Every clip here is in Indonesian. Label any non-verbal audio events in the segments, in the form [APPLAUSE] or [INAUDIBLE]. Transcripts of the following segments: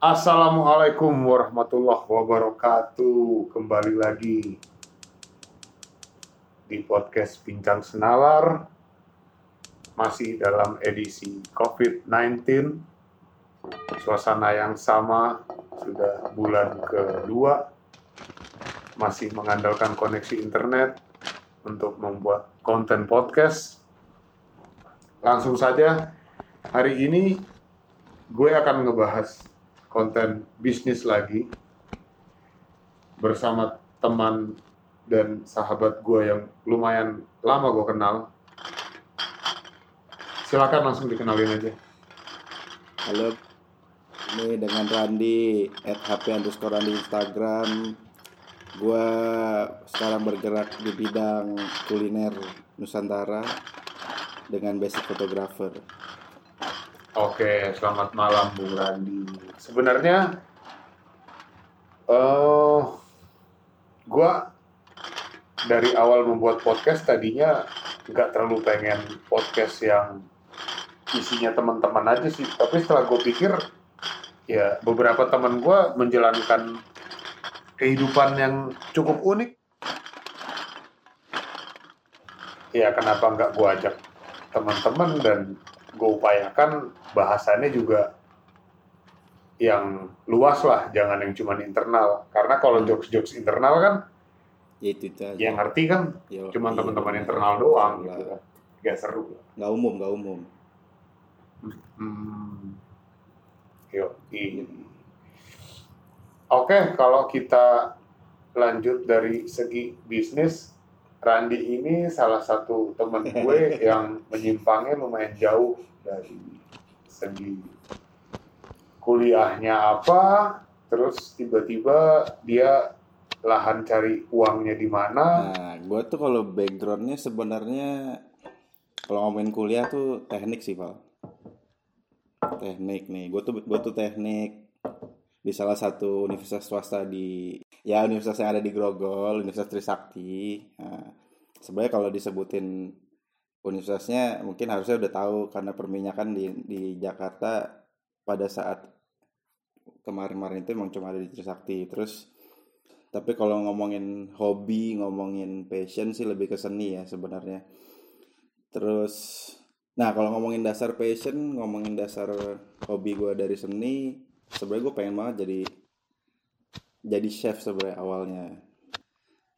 Assalamualaikum warahmatullahi wabarakatuh. Kembali lagi di podcast Bincang Senalar. Masih dalam edisi COVID-19. Suasana yang sama sudah bulan kedua. Masih mengandalkan koneksi internet untuk membuat konten podcast. Langsung saja, hari ini gue akan ngebahas konten bisnis lagi bersama teman dan sahabat gue yang lumayan lama gue kenal. Silakan langsung dikenalin aja. Halo, ini dengan Randi at HP underscore Randi Instagram. Gua sekarang bergerak di bidang kuliner Nusantara dengan basic fotografer. Oke, selamat malam Bung Randi. Sebenarnya, eh, gua dari awal membuat podcast tadinya nggak terlalu pengen podcast yang isinya teman-teman aja sih. Tapi setelah gue pikir, ya beberapa teman gue menjalankan kehidupan yang cukup unik. Ya kenapa nggak gue ajak teman-teman dan gue upayakan bahasannya juga yang luas lah, jangan yang cuma internal. Karena kalau jokes-jokes internal kan, Ya itu itu aja. yang ngerti kan Ya, cuma iya, teman-teman benar. internal doang Lah, gitu kan. Gak seru. Nggak umum, nggak umum. Hmm. Yo, Oke, kalau kita lanjut dari segi bisnis, Randi ini salah satu teman gue [LAUGHS] yang menyimpangnya lumayan jauh dari segi kuliahnya apa, terus tiba-tiba dia lahan cari uangnya di mana. Nah, gua tuh kalau backgroundnya sebenarnya kalau ngomongin kuliah tuh teknik sih, Val. Teknik nih. Gua tuh gua tuh teknik di salah satu universitas swasta di ya universitas yang ada di Grogol, Universitas Trisakti. Nah, sebenarnya kalau disebutin universitasnya mungkin harusnya udah tahu karena perminyakan di di Jakarta pada saat kemarin-kemarin itu emang cuma ada di Trisakti. Terus tapi kalau ngomongin hobi, ngomongin passion sih lebih ke seni ya sebenarnya. Terus, nah kalau ngomongin dasar passion, ngomongin dasar hobi gue dari seni, sebenarnya gue pengen banget jadi jadi chef sebenarnya awalnya.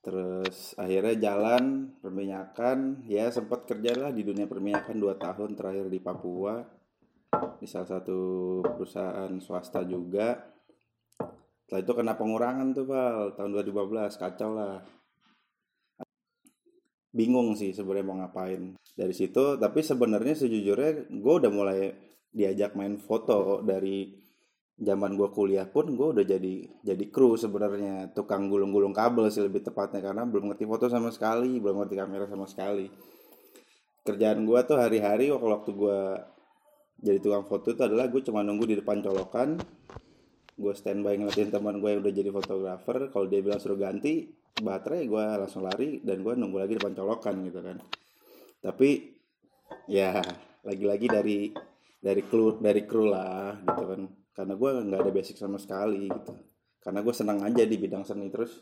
Terus akhirnya jalan perminyakan, ya sempat kerja lah di dunia perminyakan 2 tahun terakhir di Papua di salah satu perusahaan swasta juga. Setelah itu kena pengurangan tuh Val tahun 2015 kacau lah. Bingung sih sebenarnya mau ngapain dari situ. Tapi sebenarnya sejujurnya gue udah mulai diajak main foto dari zaman gue kuliah pun gue udah jadi jadi kru sebenarnya tukang gulung-gulung kabel sih lebih tepatnya karena belum ngerti foto sama sekali belum ngerti kamera sama sekali kerjaan gue tuh hari-hari waktu waktu gue jadi tukang foto itu adalah gue cuma nunggu di depan colokan gue standby ngeliatin teman gue yang udah jadi fotografer. Kalau dia bilang suruh ganti baterai gue langsung lari dan gue nunggu lagi depan colokan gitu kan. Tapi ya lagi-lagi dari dari kru dari kru lah gitu kan. Karena gue nggak ada basic sama sekali gitu. Karena gue senang aja di bidang seni terus.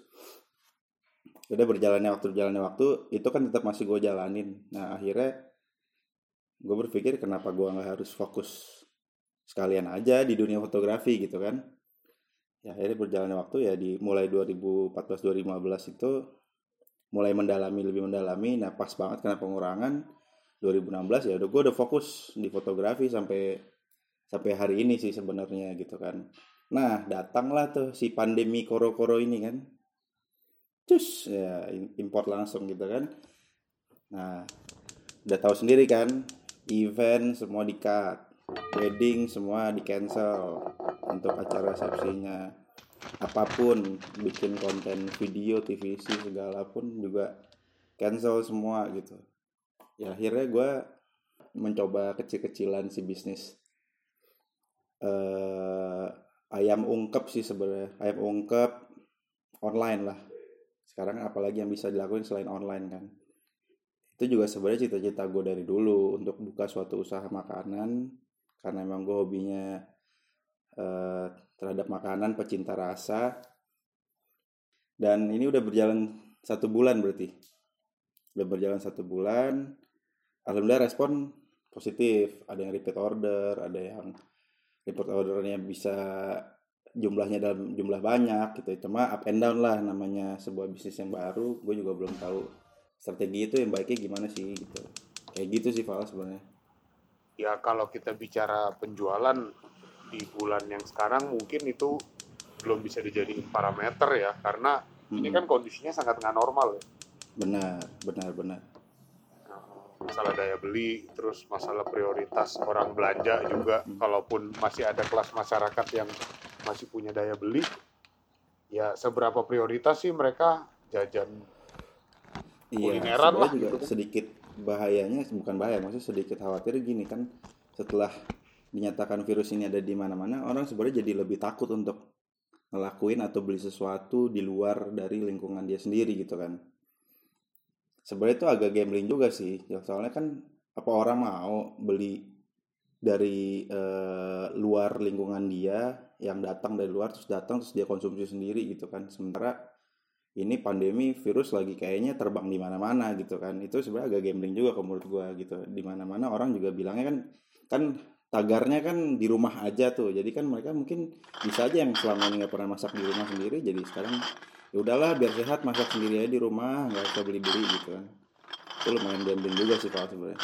Udah berjalannya waktu berjalannya waktu itu kan tetap masih gue jalanin. Nah akhirnya gue berpikir kenapa gue nggak harus fokus sekalian aja di dunia fotografi gitu kan. Ya akhirnya berjalannya waktu ya di mulai 2014 2015 itu mulai mendalami lebih mendalami. Nah pas banget kena pengurangan 2016 ya udah gue udah fokus di fotografi sampai sampai hari ini sih sebenarnya gitu kan. Nah datanglah tuh si pandemi koro-koro ini kan. Cus ya import langsung gitu kan. Nah udah tahu sendiri kan event semua di cut wedding semua di cancel untuk acara resepsinya. Apa pun bikin konten video TVC segala pun juga cancel semua gitu. Ya akhirnya gue mencoba kecil-kecilan si bisnis. Eh ayam ungkep sih sebenarnya. Ayam ungkep online lah. Sekarang apalagi yang bisa dilakuin selain online kan itu juga sebenarnya cita-cita gue dari dulu untuk buka suatu usaha makanan. Karena emang gue hobinya eh, terhadap makanan pecinta rasa. Dan ini udah berjalan satu bulan berarti. Udah berjalan satu bulan. Alhamdulillah respon positif. Ada yang repeat order ada yang repeat ordernya bisa jumlahnya dalam jumlah banyak gitu. Cuma up and down lah namanya sebuah bisnis yang baru. Gue juga belum tahu strategi itu yang baiknya gimana sih gitu kayak gitu sih Val sebenarnya Ya kalau kita bicara penjualan di bulan yang sekarang mungkin itu belum bisa dijadiin parameter ya karena ini Mm-mm. kan kondisinya sangat nggak normal ya. benar benar benar Masalah daya beli, terus masalah prioritas orang belanja juga. Hmm. Kalaupun masih ada kelas masyarakat yang masih punya daya beli, ya seberapa prioritas sih mereka jajan Iya, Kulineran lah sebenarnya juga gitu kan. sedikit bahayanya bukan bahaya, maksudnya sedikit khawatir gini kan setelah dinyatakan virus ini ada di mana-mana, orang sebenarnya jadi lebih takut untuk ngelakuin atau beli sesuatu di luar dari lingkungan dia sendiri gitu kan. Sebenarnya itu agak gambling juga sih, ya, soalnya kan apa orang mau beli dari eh, luar lingkungan dia yang datang dari luar terus datang terus dia konsumsi sendiri gitu kan. Sementara ini pandemi virus lagi kayaknya terbang di mana-mana gitu kan. Itu sebenarnya agak gambling juga kalau menurut gua gitu. Di mana-mana orang juga bilangnya kan kan tagarnya kan di rumah aja tuh. Jadi kan mereka mungkin bisa aja yang selama ini nggak pernah masak di rumah sendiri jadi sekarang ya udahlah biar sehat masak sendiri aja di rumah nggak usah beli-beli gitu kan. Itu lumayan gambling juga sih kalau sebenarnya.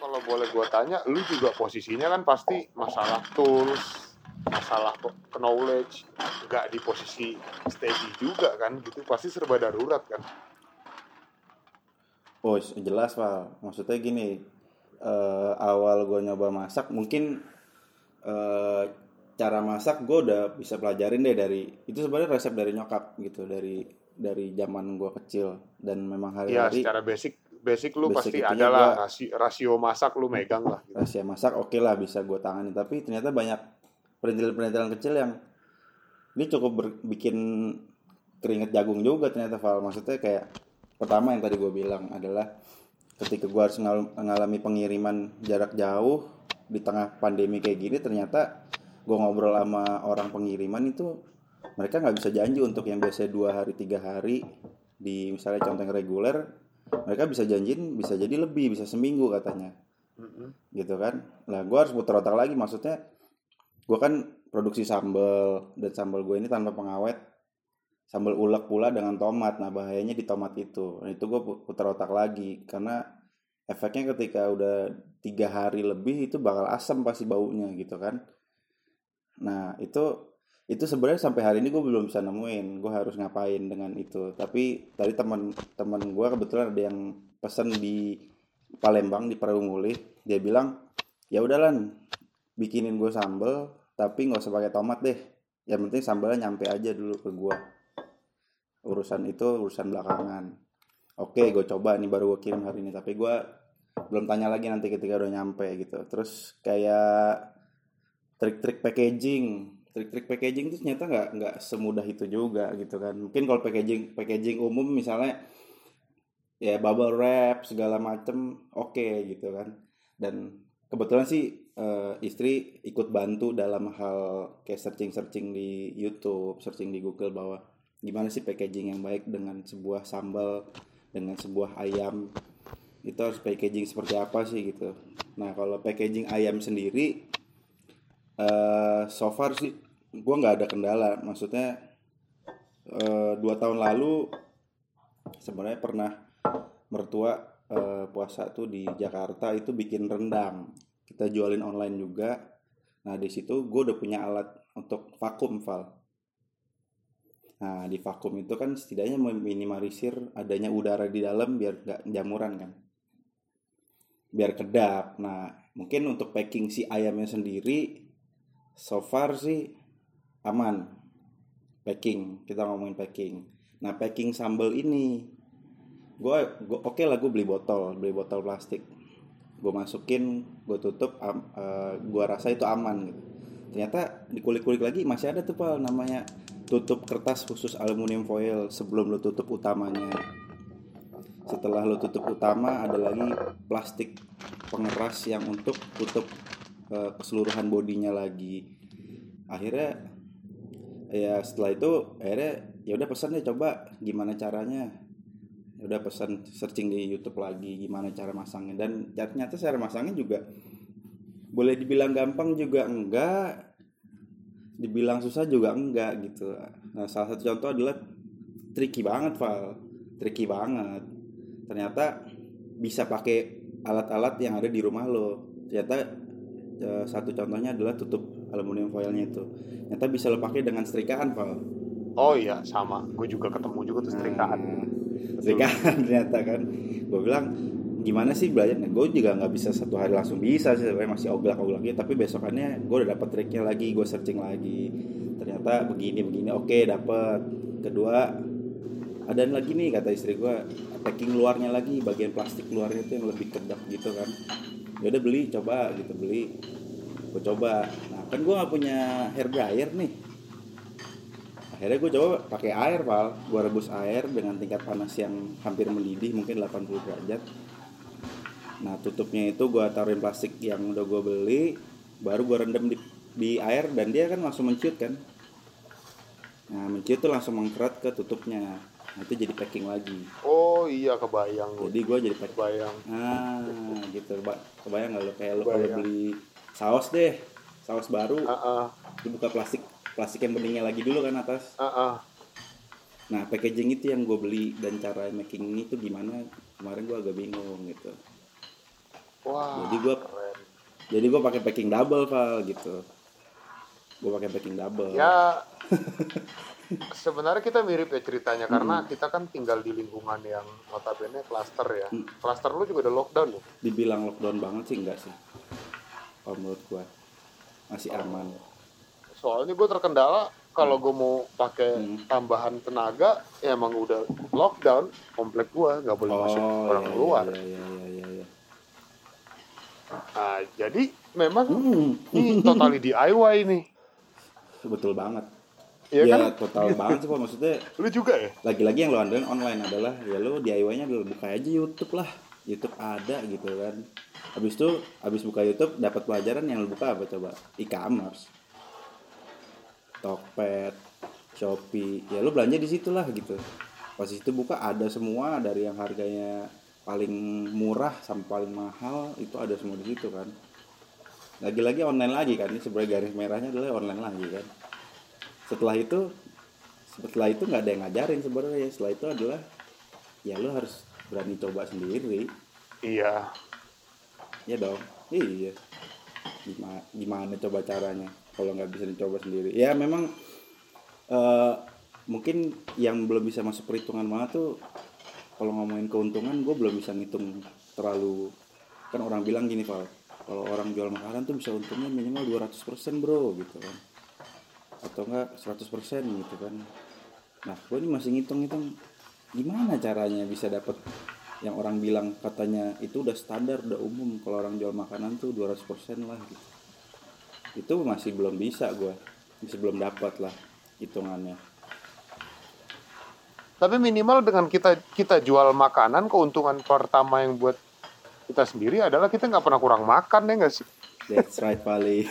Kalau boleh gua tanya, lu juga posisinya kan pasti masalah tools, masalah knowledge, nggak di posisi steady juga kan, gitu pasti serba darurat kan. Oh jelas Val, maksudnya gini, eh, awal gue nyoba masak mungkin eh, cara masak gue udah bisa pelajarin deh dari itu sebenarnya resep dari nyokap gitu dari dari zaman gue kecil dan memang Ya hari-hari secara basic, basic lu Basic pasti itunya ada lah gua- rasio, rasio masak lu megang lah. Gitu. rahasia masak oke lah bisa gue tangani tapi ternyata banyak perintilan-perintilan kecil yang ini cukup ber- bikin keringet jagung juga ternyata Val. Maksudnya kayak pertama yang tadi gue bilang adalah ketika gue harus ngal- mengalami pengiriman jarak jauh di tengah pandemi kayak gini ternyata gue ngobrol sama orang pengiriman itu mereka nggak bisa janji untuk yang biasa dua hari tiga hari di misalnya contoh yang reguler mereka bisa janjiin bisa jadi lebih bisa seminggu katanya. Mm-mm. gitu kan? Lah gue harus putar otak lagi maksudnya gue kan produksi sambal dan sambal gue ini tanpa pengawet. Sambal ulek pula dengan tomat. Nah bahayanya di tomat itu. Nah, itu gue putar otak lagi. Karena efeknya ketika udah tiga hari lebih itu bakal asam pasti baunya gitu kan. Nah itu itu sebenarnya sampai hari ini gue belum bisa nemuin gue harus ngapain dengan itu. Tapi tadi teman teman gue kebetulan ada yang pesen di Palembang di Perumulih dia bilang ya udah lan bikinin gue sambel tapi nggak usah pakai tomat deh. Yang penting sambalnya nyampe aja dulu ke gue urusan itu urusan belakangan. Oke gue coba nih baru gue kirim hari ini tapi gue belum tanya lagi nanti ketika udah nyampe gitu. Terus kayak trik-trik packaging. Trik-trik packaging itu ternyata nggak nggak semudah itu juga gitu kan. Mungkin kalau packaging packaging umum misalnya ya bubble wrap segala macem oke gitu kan. Dan kebetulan sih eh, istri ikut bantu dalam hal kayak searching searching di YouTube searching di Google bahwa gimana sih packaging yang baik dengan sebuah sambal dengan sebuah ayam. Itu harus packaging seperti apa sih gitu. Nah kalau packaging ayam sendiri eh so far sih gue nggak ada kendala. Maksudnya eh, dua tahun lalu sebenarnya pernah mertua eh, puasa tuh di Jakarta itu bikin rendang kita jualin online juga. Nah di situ gue udah punya alat untuk vakum val. Nah di vakum itu kan setidaknya meminimalisir adanya udara di dalam biar nggak jamuran kan. Biar kedap. Nah mungkin untuk packing si ayamnya sendiri so far sih aman. Packing kita ngomongin packing. Nah packing sambal ini gue oke lah gue beli botol beli botol plastik gue masukin gue tutup am, eh, gue rasa itu aman gitu. Ternyata dikulik-kulik lagi masih ada tuh pal namanya tutup kertas khusus aluminium foil sebelum lo tutup utamanya. Setelah lo tutup utama ada lagi plastik pengeras yang untuk tutup ke keseluruhan bodinya lagi. Akhirnya ya setelah itu akhirnya ya udah pesan deh coba gimana caranya. ya udah pesan searching di YouTube lagi gimana cara masangnya. Dan ternyata cara masangnya juga boleh dibilang gampang juga enggak dibilang susah juga enggak gitu. Nah salah satu contoh adalah tricky banget Val. Tricky banget. Ternyata bisa pakai alat-alat yang ada di rumah lo. Ternyata eh, satu contohnya adalah tutup aluminium foilnya itu. Ternyata bisa lo pakai dengan setrikaan Val. Oh iya sama, gue juga ketemu juga tuh setrikaan. Nah, setrikaan [LAUGHS] ternyata kan gue bilang gimana sih belajarnya gue juga nggak bisa satu hari langsung bisa sih sebenarnya masih oglak oglak gitu tapi besokannya gue udah dapet triknya lagi gue searching lagi. Ternyata begini begini oke dapet. Kedua ada lagi nih kata istri gue packing luarnya lagi bagian plastik luarnya itu yang lebih kedap gitu kan. Ya udah beli coba gitu beli. Gue coba. Nah kan gue nggak punya hair dryer nih akhirnya gue coba pakai air pal. Gue rebus air dengan tingkat panas yang hampir mendidih mungkin 80 derajat. Nah tutupnya itu gue taruhin plastik yang udah gue beli baru gue rendam di, di air dan dia kan langsung menciut kan? Nah menciut tuh langsung mengkerat ke tutupnya. Nah itu jadi packing lagi. Oh iya kebayang jadi gue jadi packing. Kebayang. ah gitu. Ba- kebayang nggak lo kayak lo kalau beli saus deh saus baru Ah ah lu buka plastik plastik yang beningnya lagi dulu kan atas ah ah. Nah, packaging itu yang gue beli dan cara making ini tuh gimana? Kemarin gue agak bingung gitu. Wah. Jadi keren. Jadi gue pakai packing double, Val, gitu. Gue pakai packing double. Ya [LAUGHS] sebenarnya kita mirip ya ceritanya karena kita kan tinggal di lingkungan yang notabene klaster ya. Hmm. Klaster lu juga udah lockdown loh. Dibilang lockdown banget sih enggak sih? Kalau menurut gue masih aman. Soalnya gue terkendala kalau gue mau pakai Hmm. tambahan tenaga ya emang udah lockdown komplek gue nggak boleh masuk orang iya, keluar. Iya, iya, iya, iya, iya. Nah, jadi memang Hmm, ini totally DIY nih. betul banget. Iya ya, kan? total banget sih, Pak. Maksudnya [LAUGHS] Lu juga ya? lagi-lagi yang lo andelin online adalah ya lo DIY-nya adalah buka aja YouTube lah YouTube ada gitu kan habis itu habis buka YouTube dapat pelajaran yang lo buka apa coba e-commerce Tokped Shopee. Ya lo belanja di situ lah gitu. Pas itu buka ada semua dari yang harganya paling murah sampai paling mahal itu ada semua di situ kan. Lagi-lagi online lagi kan. Ini sebenarnya garis merahnya adalah online lagi kan. Setelah itu setelah itu nggak ada yang ngajarin sebenarnya. Setelah itu adalah ya lo harus berani coba sendiri. Iya. ya dong. Iya. Gimana gimana coba caranya kalau nggak bisa dicoba sendiri. Ya memang eh, mungkin yang belum bisa masuk perhitungan mana tuh kalau ngomongin keuntungan gue belum bisa ngitung terlalu. Kan orang bilang gini Val kalau orang jual makanan tuh bisa untungnya minimal 200% bro gitu kan. Atau enggak 100% gitu kan. Nah gue ini masih ngitung-ngitung gimana caranya bisa dapat yang orang bilang katanya itu udah standar udah umum kalau orang jual makanan tuh 200% lah gitu itu masih belum bisa gue masih belum dapat lah hitungannya Tapi minimal dengan kita kita jual makanan keuntungan pertama yang buat kita sendiri adalah kita nggak pernah kurang makan ya nggak sih? that's right Pali [LAUGHS]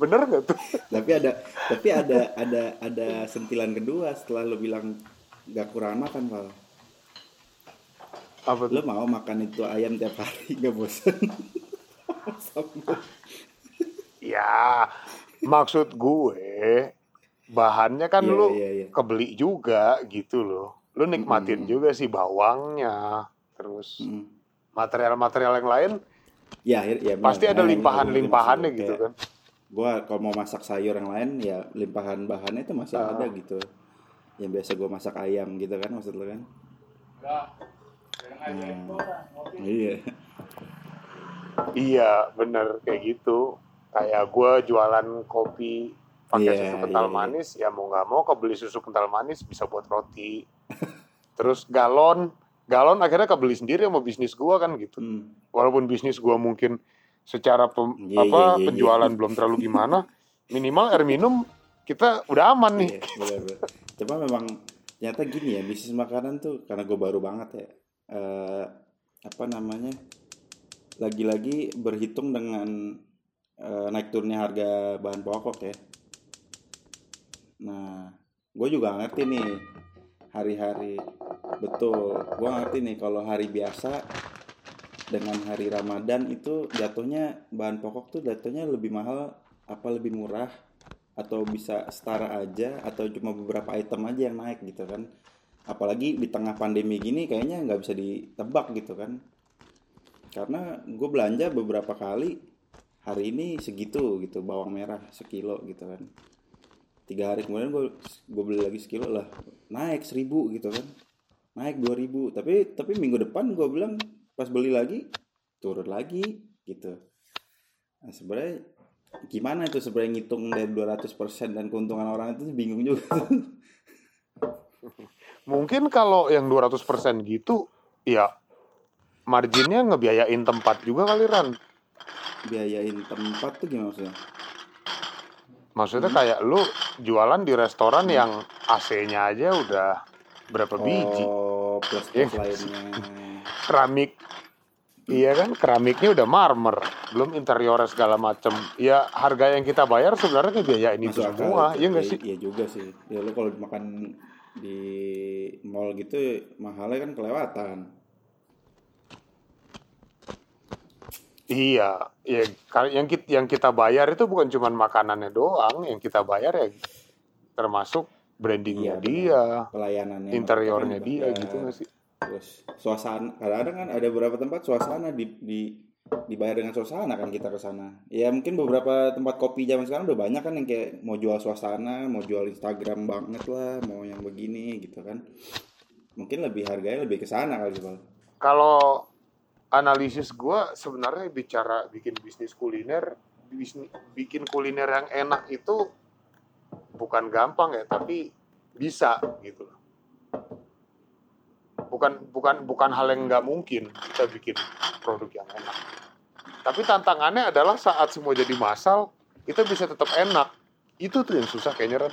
Bener nggak tuh? tapi ada tapi ada ada ada sentilan kedua setelah lo bilang gak kurang makan Val Apa tuh? lo mau makan itu ayam tiap hari gak bosan [LAUGHS] Ya, maksud gue bahannya kan Iya, lu iya, iya. kebeli juga gitu loh. Lu nikmatin Mm. juga sih bawangnya, terus Mm. material-material yang lain ya, ya pasti ada Nah, limpahan-limpahannya gue. gitu Kayak kan. gua kalau mau masak sayur yang lain ya limpahan bahannya itu masih Ah. ada gitu yang biasa gua masak ayam gitu kan maksud lo kan Hmm. iya Iya, bener kayak gitu. Kayak gue jualan kopi pakai Iya, susu kental iya, iya. manis, ya mau nggak mau kebeli susu kental manis bisa buat roti. Terus galon, galon akhirnya kebeli sendiri sama bisnis gue kan gitu. Hmm. Walaupun bisnis gue mungkin secara pem- Iya, apa iya, iya, penjualan belum terlalu gimana, minimal air minum kita udah aman nih. Iya, bener-bener. Cuma memang ternyata gini ya bisnis makanan tuh karena gue baru banget ya. eh apa namanya? Lagi-lagi berhitung dengan eh, naik turunnya harga bahan pokok ya. Nah, gue juga ngerti nih hari-hari betul. Gue ngerti nih kalau hari biasa dengan hari Ramadan itu jatuhnya bahan pokok tuh jatuhnya lebih mahal apa lebih murah atau bisa setara aja atau cuma beberapa item aja yang naik gitu kan apalagi di tengah pandemi gini kayaknya nggak bisa ditebak gitu kan karena gue belanja beberapa kali hari ini segitu gitu bawang merah sekilo gitu kan. Tiga hari kemudian gue gue beli lagi sekilo lah naik seribu gitu kan. Naik dua ribu tapi tapi minggu depan gue bilang pas beli lagi turun lagi gitu. Nah sebenarnya gimana itu sebenarnya ngitung dari 200% dan keuntungan orang itu bingung juga. [LAUGHS] Mungkin kalau yang 200% gitu, ya marginnya ngebiayain tempat juga kali Ran. biayain tempat tuh gimana maksudnya Maksudnya kayak lu jualan di restoran yang AC-nya aja udah berapa biji. oh plus Iya. plus lainnya Keramik. Iya kan, keramiknya udah marmer, belum interiornya segala macem. Ya harga yang kita bayar sebenarnya ngebiayain itu Masuk akal semua, itu. iya nggak Iya- sih? iya juga sih ya lu kalau makan di mall gitu mahalnya kan kelewatan Iya, ya yang kita yang kita bayar itu bukan cuma makanannya doang, yang kita bayar ya termasuk brandingnya Iya, dia, pelayanannya interiornya kan dia bayar. gitu nggak sih? terus suasana kadang-kadang kan ada beberapa tempat suasana di, di dibayar dengan suasana kan kita ke sana ya mungkin beberapa tempat kopi zaman sekarang udah banyak kan yang kayak mau jual suasana mau jual Instagram banget lah mau yang begini gitu kan mungkin lebih harganya lebih ke sana kali. Kalau analisis gua sebenarnya bicara bikin bisnis kuliner, bisnis, bikin kuliner yang enak itu bukan gampang ya, tapi bisa gitu loh. Bukan bukan bukan hal yang nggak mungkin kita bikin produk yang enak. Tapi tantangannya adalah saat semua jadi masal, kita bisa tetap enak. Itu tuh yang susah kayaknya, Ran.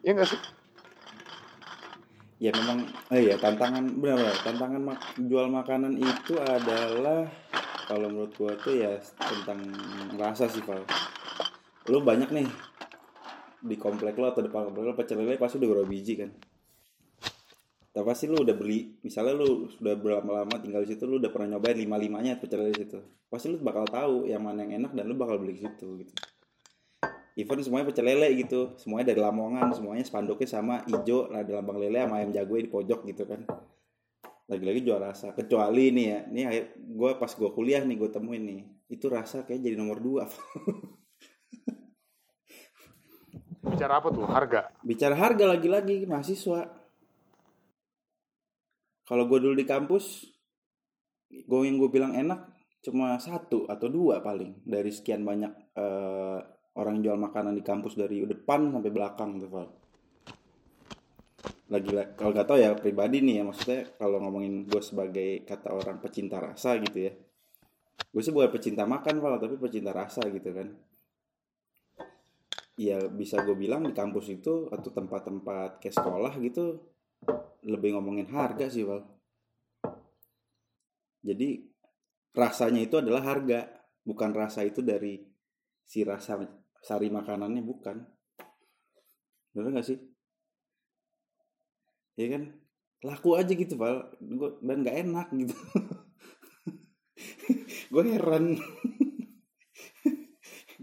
Iya nggak sih? Ya memang eh ya tantangan benar-benar tantangan mak- jual makanan itu adalah kalau menurut gua tuh ya tentang rasa sih Val. Lu banyak nih di komplek lo atau depan komplek lo pecel lele pasti udah berapa biji kan? Tapi pasti lu udah beli misalnya lu sudah berlama-lama tinggal di situ lu udah pernah nyobain lima limanya pecel lele situ. Pasti lu bakal tahu yang mana yang enak dan lu bakal beli di situ gitu even semuanya pecel lele gitu. Semuanya dari Lamongan semuanya spanduknya sama hijau ada lambang lele sama ayam jago di pojok gitu kan. Lagi-lagi jual rasa. Kecuali nih ya nih gue pas gue kuliah nih gue temuin nih itu rasa kayak jadi nomor dua. [LAUGHS] Bicara apa tuh? Harga. bicara harga lagi-lagi mahasiswa. Kalau gue dulu di kampus gue yang gue bilang enak cuma satu atau dua paling. Dari sekian banyak eh, orang jual makanan di kampus dari depan sampai belakang tuh Val. lagi kalau gak tau ya pribadi nih ya maksudnya kalau ngomongin gue sebagai kata orang pecinta rasa gitu ya. Gue sih bukan pecinta makan Val tapi pecinta rasa gitu kan. Ya bisa gue bilang di kampus itu atau tempat-tempat kayak sekolah gitu lebih ngomongin harga sih Val jadi rasanya itu adalah harga bukan rasa itu dari si rasa sari makanannya bukan. Bener gak sih? Ya kan? Laku aja gitu Gua- dan nggak enak gitu. [LAUGHS] Gue heran. [LAUGHS]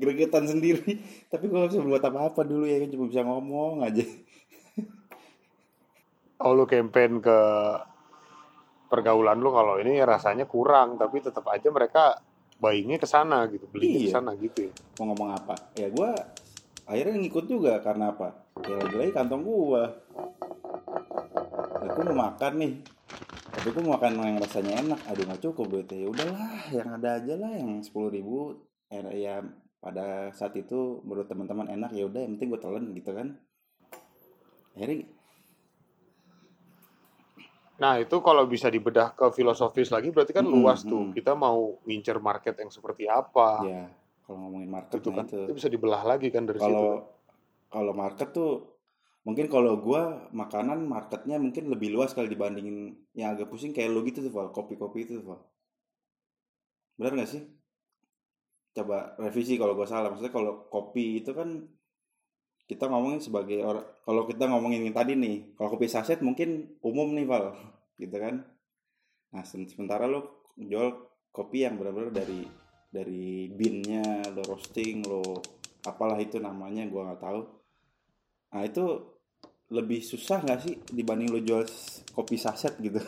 Gregetan sendiri. Tapi gue gak bisa buat apa-apa dulu ya kan cuma bisa ngomong aja. [LAUGHS] Oh lu campaign ke pergaulan lu kalau ini rasanya kurang tapi tetap aja mereka buyingnya ke sana gitu belinya ke Iya. sana gitu ya. mau ngomong apa? Ya gue akhirnya ngikut juga karena apa? Ya lagi-lagi kantong gue aku mau makan nih. Tapi gue mau makan yang rasanya enak. Aduh nggak cukup duitnya. Ya udahlah yang ada aja lah yang sepuluh ribu. Ya pada saat itu menurut teman-teman enak ya udah yang penting gue telan gitu kan. Akhirnya Nah itu kalau bisa dibedah ke filosofis lagi berarti kan Mm-mm, luas tuh. mm. Kita mau ngincer market yang seperti apa. ya kalau ngomongin market itu nah kan itu itu bisa dibelah lagi kan dari situ. kalau kalau market tuh mungkin kalau gua makanan marketnya mungkin lebih luas kali dibandingin yang agak pusing kayak lo gitu tuh Val kopi-kopi itu tuh Val benar nggak sih coba revisi kalau gue salah maksudnya kalau kopi itu kan kita ngomongin sebagai orang kalau kita ngomongin yang tadi nih kalau kopi saset mungkin umum nih Val gitu kan nah sementara lo jual kopi yang benar-benar dari dari binnya lo roasting lo apalah itu namanya gue nggak tahu nah itu lebih susah nggak sih dibanding lo jual kopi saset gitu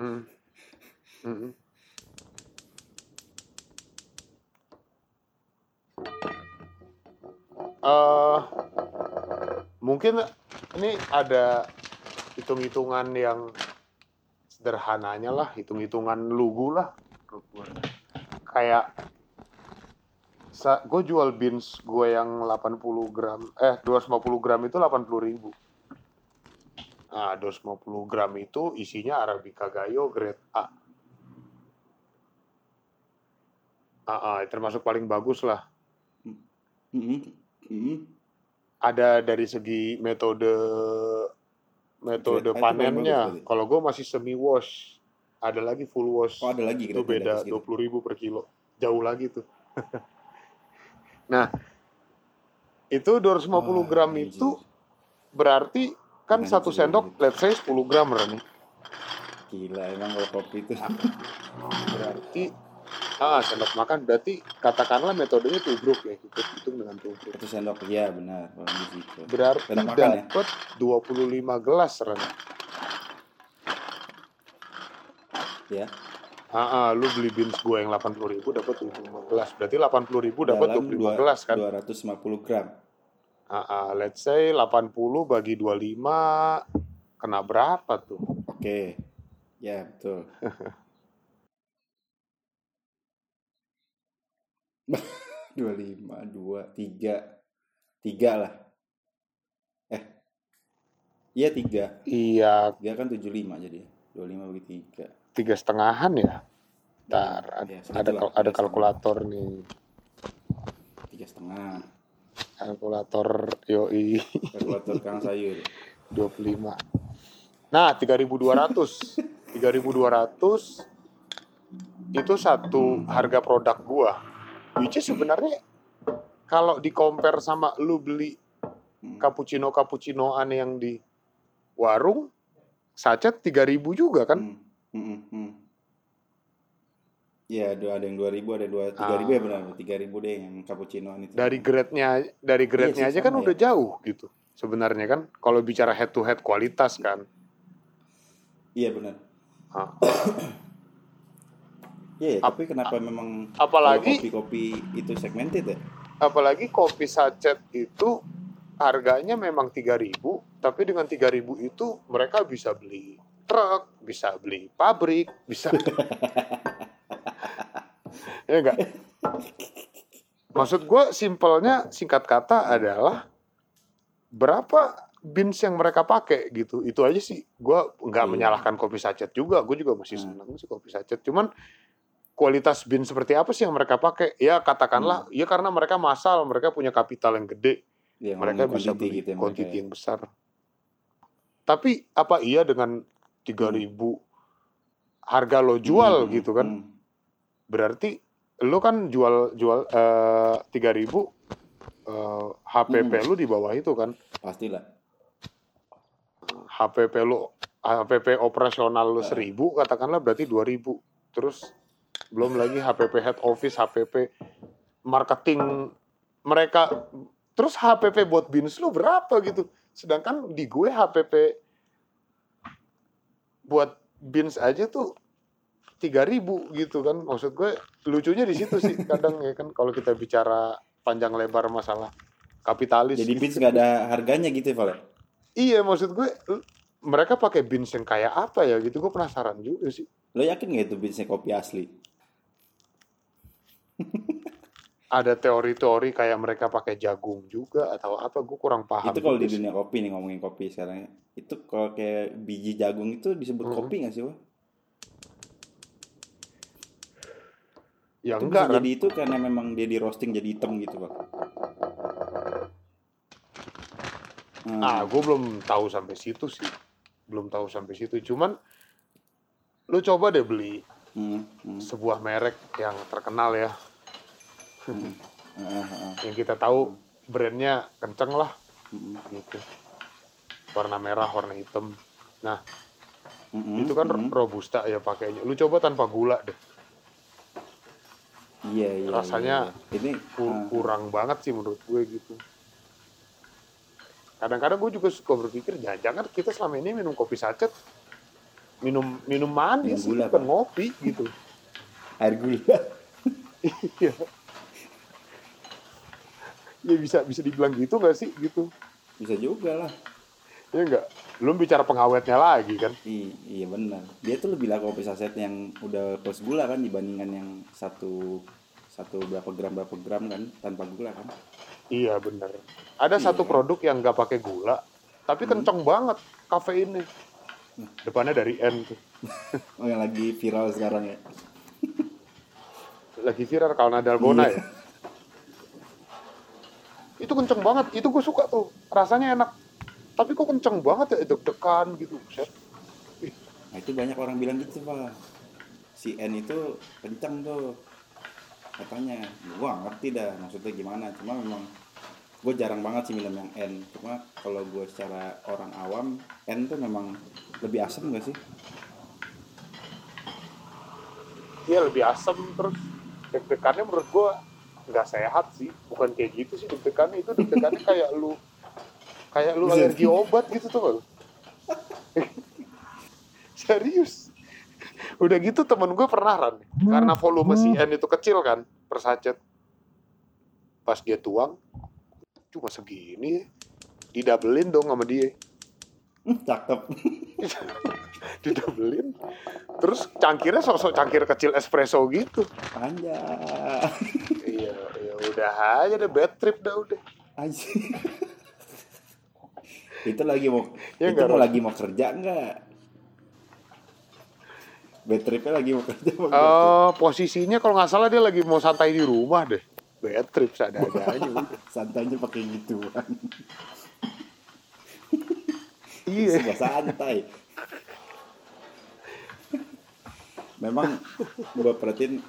Hmm. Hmm. Eh, mungkin ini ada hitung-hitungan yang sederhananya lah, hitung-hitungan lugu lah. Kayak gue jual beans gue yang 80 gram, eh 250 gram itu 80 ribu. Nah, 250 gram itu isinya Arabica Gayo grade A. Ah, ah, termasuk paling bagus lah. Mm-mm. Mm-mm. Ada dari segi metode metode panennya. Kalau gue masih semi wash, ada lagi full wash. oh ada lagi itu beda gitu. dua puluh ribu per kilo, jauh lagi tuh. [LAUGHS] nah, itu 250 Wah, gram anjir. itu berarti kan Anjir. satu sendok, let's say 10 gram gila emang kalau kopi itu Berarti ah sendok makan berarti katakanlah metodenya tubruk ya, kita hitung dengan tubruk. satu sendok iya benar kurang Berarti Sendok ya? dapat 25 gelas Rani. ya Ah, ah, lu beli beans gue yang 80 ribu dapat 25 gelas. Berarti 80 ribu dapat Dalam 25 dua- gelas kan? 250 gram Ah, ah, let's say 80 bagi 25 kena berapa tuh? oke ya betul [LAUGHS] [LAUGHS] dua lima dua tiga tiga lah eh iya tiga Iya, tiga kan tujuh lima jadi dua lima bagi tiga tiga setengahan ya. Ntar ada, Ya, ada, kal- ada tiga kalkulator nih. setengah. tiga setengah Kalkulator yoi kalkulator [LAUGHS] kang sayur 25. Nah, 3.200. 3.200 [LAUGHS] itu satu harga produk gua. Which is sebenarnya kalau di compare sama lu beli Hmm. cappuccino cappuccinoan yang di warung sachet 3000 juga kan? Hmm, hmm, hmm, hmm. Iya, ada ada yang 2000, ada yang dua tiga ribu Ah. ya benar, tiga ribu deh yang cappuccino itu. Dari grade-nya dari grade-nya Iya aja kan sama udah jauh gitu. Sebenarnya kan kalau bicara head to head kualitas kan. Iya benar. Ah. [COUGHS] Iya, ya, Ap- tapi kenapa memang apalagi- kopi-kopi itu segmented ya? Apalagi kopi sachet itu harganya memang 3000 tapi dengan 3000 itu mereka bisa beli truk, bisa beli pabrik, bisa [LAUGHS] ya enggak? Maksud gue simpelnya singkat kata adalah berapa beans yang mereka pakai gitu. Itu aja sih. Gue nggak Iya. menyalahkan kopi sachet juga. Gue juga masih Hmm. senang sih kopi sachet. Cuman kualitas beans seperti apa sih yang mereka pakai? Ya katakanlah, ya karena mereka massal, mereka punya kapital yang gede, Yang mereka bisa beli gitu ya, quantity ya. yang besar. Tapi apa iya dengan 3000 harga lo jual Hmm, gitu kan? hmm. Berarti lo kan jual jual eh, 3000 eh, HPP Hmm. lu di bawah itu kan? Pastilah. HPP lu HPP operasional lu Ah. 1000 katakanlah berarti 2000. Terus belum lagi HPP head office, HPP marketing mereka terus HPP buat BINS lu berapa gitu. Sedangkan di gue HPP buat BINS aja tuh 3000 gitu kan. Maksud gue lucunya di situ sih kadang ya kan kalau kita bicara panjang lebar masalah kapitalis. Jadi beans nggak ada harganya gitu ya, ya? Iya, maksud gue mereka pakai beans yang kayak apa ya gitu. Gue penasaran juga sih. Lo yakin nggak itu beansnya kopi asli? [LAUGHS] Ada teori-teori kayak mereka pakai jagung juga atau apa? Gue kurang paham. itu kalau di dunia kopi nih ngomongin kopi sekarang ya. Itu kalau kayak biji jagung itu disebut Hmm. kopi nggak sih, Wah? Ya Itu enggak kan? jadi itu karena memang dia di roasting jadi hitam gitu, Pak. Hmm. Ah, gue belum tahu sampai situ sih. Belum tahu sampai situ. Cuman lu coba deh beli Hmm, hmm, sebuah merek yang terkenal ya yang kita tahu brandnya kenceng lah hmm, gitu warna merah warna hitam nah hmm, itu kan hmm. robusta ya pakainya lu coba tanpa gula deh Iya, iya. rasanya iya. ini Ku- ah, kurang banget sih menurut gue gitu kadang-kadang gue juga suka berpikir jangan-jangan kita selama ini minum kopi sachet minum minum manis Minum gula, bukan Pak. ngopi gitu air gula. [LAUGHS] Iya. Ya bisa bisa dibilang gitu nggak sih gitu Bisa juga lah. ya enggak belum bicara pengawetnya lagi kan I- iya benar. Dia tuh lebih lah kopi saset yang udah plus gula kan dibandingkan yang satu satu berapa gram berapa gram kan tanpa gula kan. iya bener ada satu Iya. produk yang nggak pakai gula tapi Hmm. kenceng banget kafeinnya depannya dari N tuh Oh yang lagi viral sekarang ya. lagi viral kalau Dalgona Iya. ya itu kenceng banget itu gue suka tuh rasanya enak tapi kok kenceng banget ya deg-degan gitu Buset. Nah itu banyak orang bilang gitu pak. Si N itu kencang tuh katanya. Nggak ngerti dah maksudnya gimana. Cuma memang gue jarang banget sih minum yang N. Cuma kalau gue secara orang awam N tuh memang lebih asam gak sih? Iya lebih asem terus deg-degannya menurut gue nggak sehat sih. Bukan kayak gitu sih deg-degannya. Itu deg-degannya kayak lu kayak lu alergi obat gitu tuh [LAUGHS] serius? Udah gitu temen gue pernah ran. Karena volume si N itu kecil kan per sachet. Pas dia tuang cuma segini. Didabelin dong sama dia. Cakep. [LAUGHS] didabelin. Terus cangkirnya sosok cangkir kecil espresso gitu. Anjay. [LAUGHS] udah aja deh bad trip dah udah Anjing. [LAUGHS] itu lagi mau Ya itu nggak, mau lagi mau kerja enggak? Bad tripnya lagi mau kerja? Eh posisinya kalau nggak salah dia lagi mau santai di rumah deh bad trip ada-ada [LAUGHS] aja. Santainya pakai gituan. [LAUGHS] iya Suka santai. Memang gue perhatiin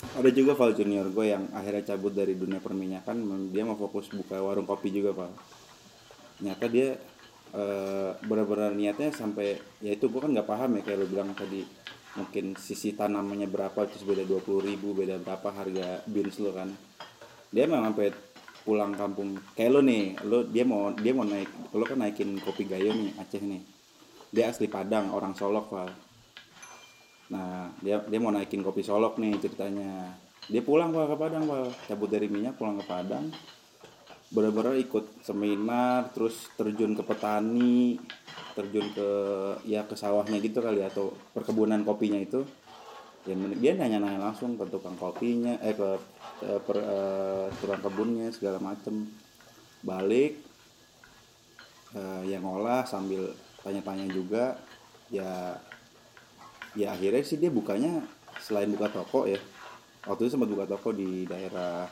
ada juga Val junior gue yang akhirnya cabut dari dunia perminyakan dia mau fokus buka warung kopi juga Val. Nyata dia eh, benar-benar niatnya sampai ya itu gue kan nggak paham ya kayak lo bilang tadi mungkin sisi tanamannya berapa terus beda 20.000 ribu beda berapa harga beans lo kan. Dia memang sampai pulang kampung kayak lo nih lo dia mau dia mau naik lo kan naikin kopi gayo nih Aceh nih. Dia asli Padang orang Solok Val nah dia dia mau naikin kopi Solok nih ceritanya. Dia pulang Val ke Padang Val cabut dari minyak pulang ke Padang. Benar-benar ikut seminar terus terjun ke petani terjun ke ya ke sawahnya gitu kali atau perkebunan kopinya itu. Ya men- dia nanya-nanya langsung ke tukang kopinya eh ke eh, per, eh, tukang kebunnya segala macem. Balik eh, yang ngolah sambil tanya-tanya juga. Ya ya akhirnya sih dia bukanya selain buka toko ya. Waktu itu sempat buka toko di daerah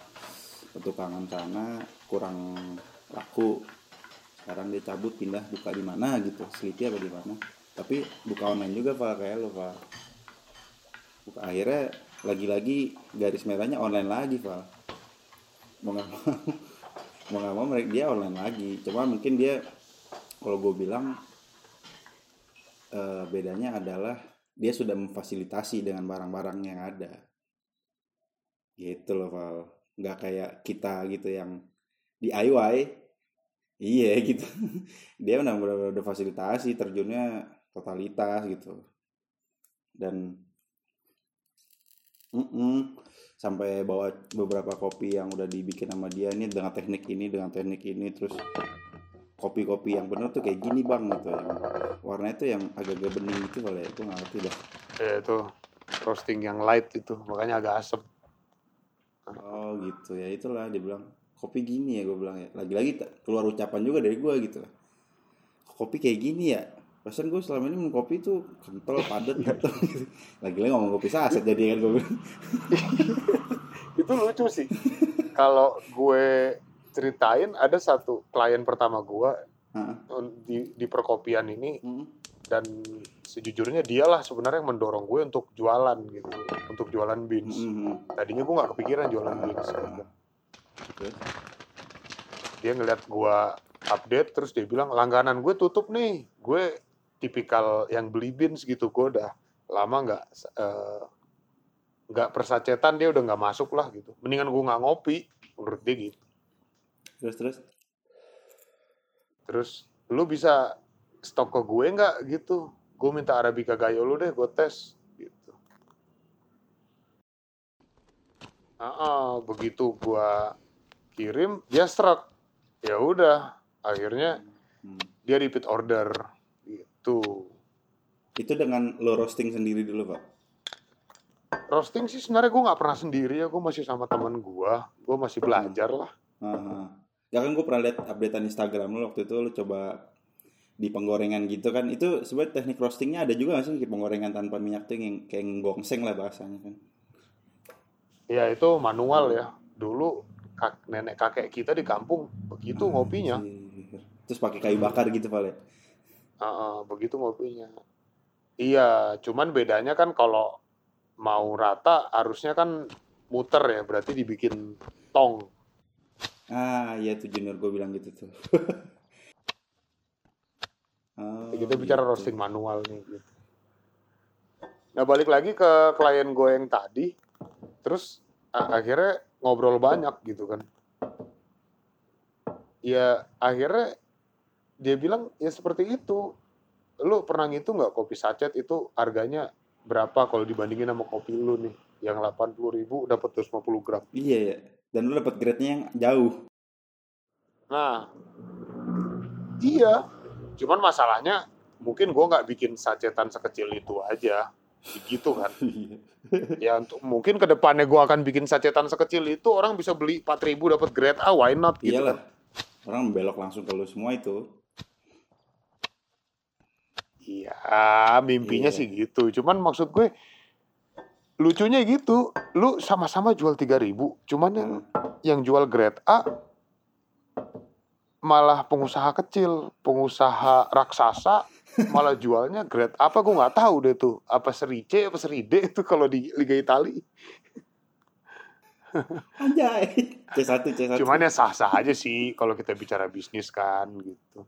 petukangan sana kurang laku. Sekarang dia cabut pindah buka di mana gitu Sleepy apa di mana. Tapi buka online juga pak. Kayak lo pak. Buka akhirnya lagi-lagi garis merahnya online lagi pak. Mau nggak mau [LAUGHS] mau nggak mau mereka dia online lagi. Cuma mungkin dia kalau gue bilang eh, bedanya adalah dia sudah memfasilitasi dengan barang-barang yang ada. Gitu loh Val. Nggak kayak kita gitu yang DIY iya [LAUGHS] gitu. Dia udah benar udah fasilitasi terjunnya totalitas gitu. Dan mm-mm, sampai bawa beberapa kopi yang udah dibikin sama dia. Ini dengan teknik ini dengan teknik ini terus kopi-kopi yang bener tuh kayak gini bang gitu. Yang warnanya tuh yang agak-agak bening gitu kali ya itu nggak ngerti dah ya itu roasting yang light itu makanya agak asem. Oh gitu. Ya itulah dia bilang kopi gini ya gue bilang ya. Lagi-lagi keluar ucapan juga dari gue gitu. Kopi kayak gini ya? Perasaan gue selama ini minum kopi tuh kental padat [LAUGHS] gitu. Lagi-lagi ngomong kopi saset jadi kan gue bilang. [LAUGHS] Itu lucu sih. Kalau gue ceritain ada satu klien pertama gue Hah? di di perkopian ini. Hmm, dan sejujurnya dialah sebenarnya yang mendorong gue untuk jualan gitu untuk jualan beans. Mhm. tadinya gue nggak kepikiran jualan beans. Gitu. Dia ngeliat gue update terus dia bilang langganan gue tutup nih. Gue tipikal yang beli beans gitu. Gue udah lama nggak eh, nggak persacetan dia udah nggak masuk lah gitu. Mendingan gue nggak ngopi. Menurut dia gitu terus terus? Terus lu bisa stok ke gue nggak gitu? Gue minta arabica gayo lu deh gue tes gitu. Ah ah, begitu gue kirim dia struck ya udah akhirnya Hmm. dia repeat order gitu. Itu dengan lo roasting sendiri dulu pak? Roasting sih sebenarnya gue nggak pernah sendiri ya gue masih sama teman gue gue masih belajar lah. Aha. Ya kan gue pernah lihat updatean Instagram lo waktu itu lo coba di penggorengan gitu kan itu sebenarnya teknik roastingnya ada juga nggak sih di penggorengan tanpa minyak tuh yang kayak gongseng lah bahasanya kan ya itu manual ya dulu kak, nenek kakek kita di kampung begitu ngopinya Anjir. terus pakai kayu bakar gitu ya Ah, ah, begitu ngopinya. Iya, cuman bedanya kan kalau mau rata harusnya kan muter ya, berarti dibikin tong. Ah iya tuh junior gue bilang gitu tuh [LAUGHS] Oh, Kita bicara gitu. roasting manual nih. Gitu. Nah balik lagi ke klien gue yang tadi, terus akhirnya ngobrol banyak gitu kan. Ya akhirnya dia bilang ya seperti itu. Lu pernah ngitung nggak kopi sachet itu harganya berapa kalau dibandingin sama kopi lu nih? Yang 80 ribu dapat 250 gram. iya ya dan lo dapet grade-nya yang jauh Nah, iya. Cuman masalahnya mungkin gue nggak bikin sacetan sekecil itu aja, gitu kan. [LAUGHS] Iya. Ya untuk mungkin ke depannya gue akan bikin sacetan sekecil itu orang bisa beli 4000 dapat grade A, why not? Gitu iyalah kan. orang belok langsung ke lo semua itu Iya, mimpinya Iya. sih gitu. Cuman maksud gue lucunya gitu, lu sama-sama jual 3000, cuman yang yang jual grade A malah pengusaha kecil, pengusaha raksasa [LAUGHS] malah jualnya grade apa gue nggak tahu deh tuh apa seri C apa seri D itu kalau di Liga Italia. [LAUGHS] Anjay. C1 C1 cuman ya sah sah aja sih kalau kita bicara bisnis kan gitu